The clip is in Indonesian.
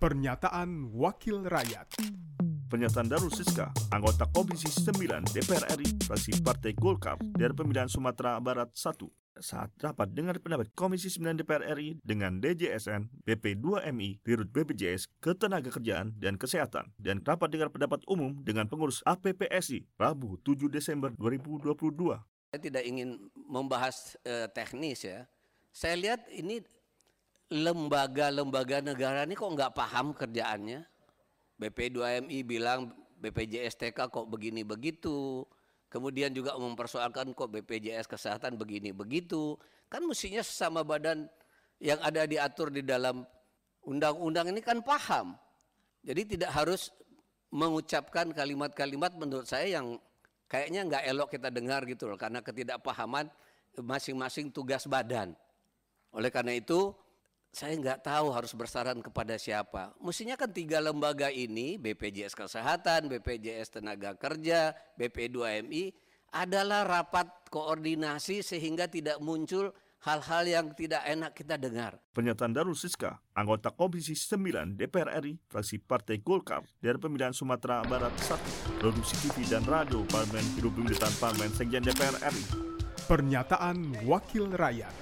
Pernyataan Wakil Rakyat Pernyataan Darul Siska, anggota Komisi 9 DPR RI, fraksi Partai Golkar dari pemilihan Sumatera Barat 1, saat rapat dengar pendapat Komisi 9 DPR RI dengan DJSN, BP2MI, Dirut BPJS, Ketenagakerjaan dan Kesehatan, dan rapat dengar pendapat umum dengan pengurus APPSI, Rabu 7 Desember 2022. Saya tidak ingin membahas eh, teknis ya. Saya lihat ini lembaga-lembaga negara ini kok nggak paham kerjaannya. BP2MI bilang BPJS TK kok begini begitu. Kemudian juga mempersoalkan kok BPJS Kesehatan begini begitu. Kan mestinya sesama badan yang ada diatur di dalam undang-undang ini kan paham. Jadi tidak harus mengucapkan kalimat-kalimat menurut saya yang kayaknya nggak elok kita dengar gitu loh karena ketidakpahaman masing-masing tugas badan. Oleh karena itu saya nggak tahu harus bersaran kepada siapa. Mestinya kan tiga lembaga ini, BPJS Kesehatan, BPJS Tenaga Kerja, BP2MI, adalah rapat koordinasi sehingga tidak muncul hal-hal yang tidak enak kita dengar. Pernyataan Darul Siska, anggota Komisi 9 DPR RI, fraksi Partai Golkar dari pemilihan Sumatera Barat 1, produksi TV dan radio Parlemen Hidup Pemerintahan Parlemen Sekjen DPR RI. Pernyataan Wakil Rakyat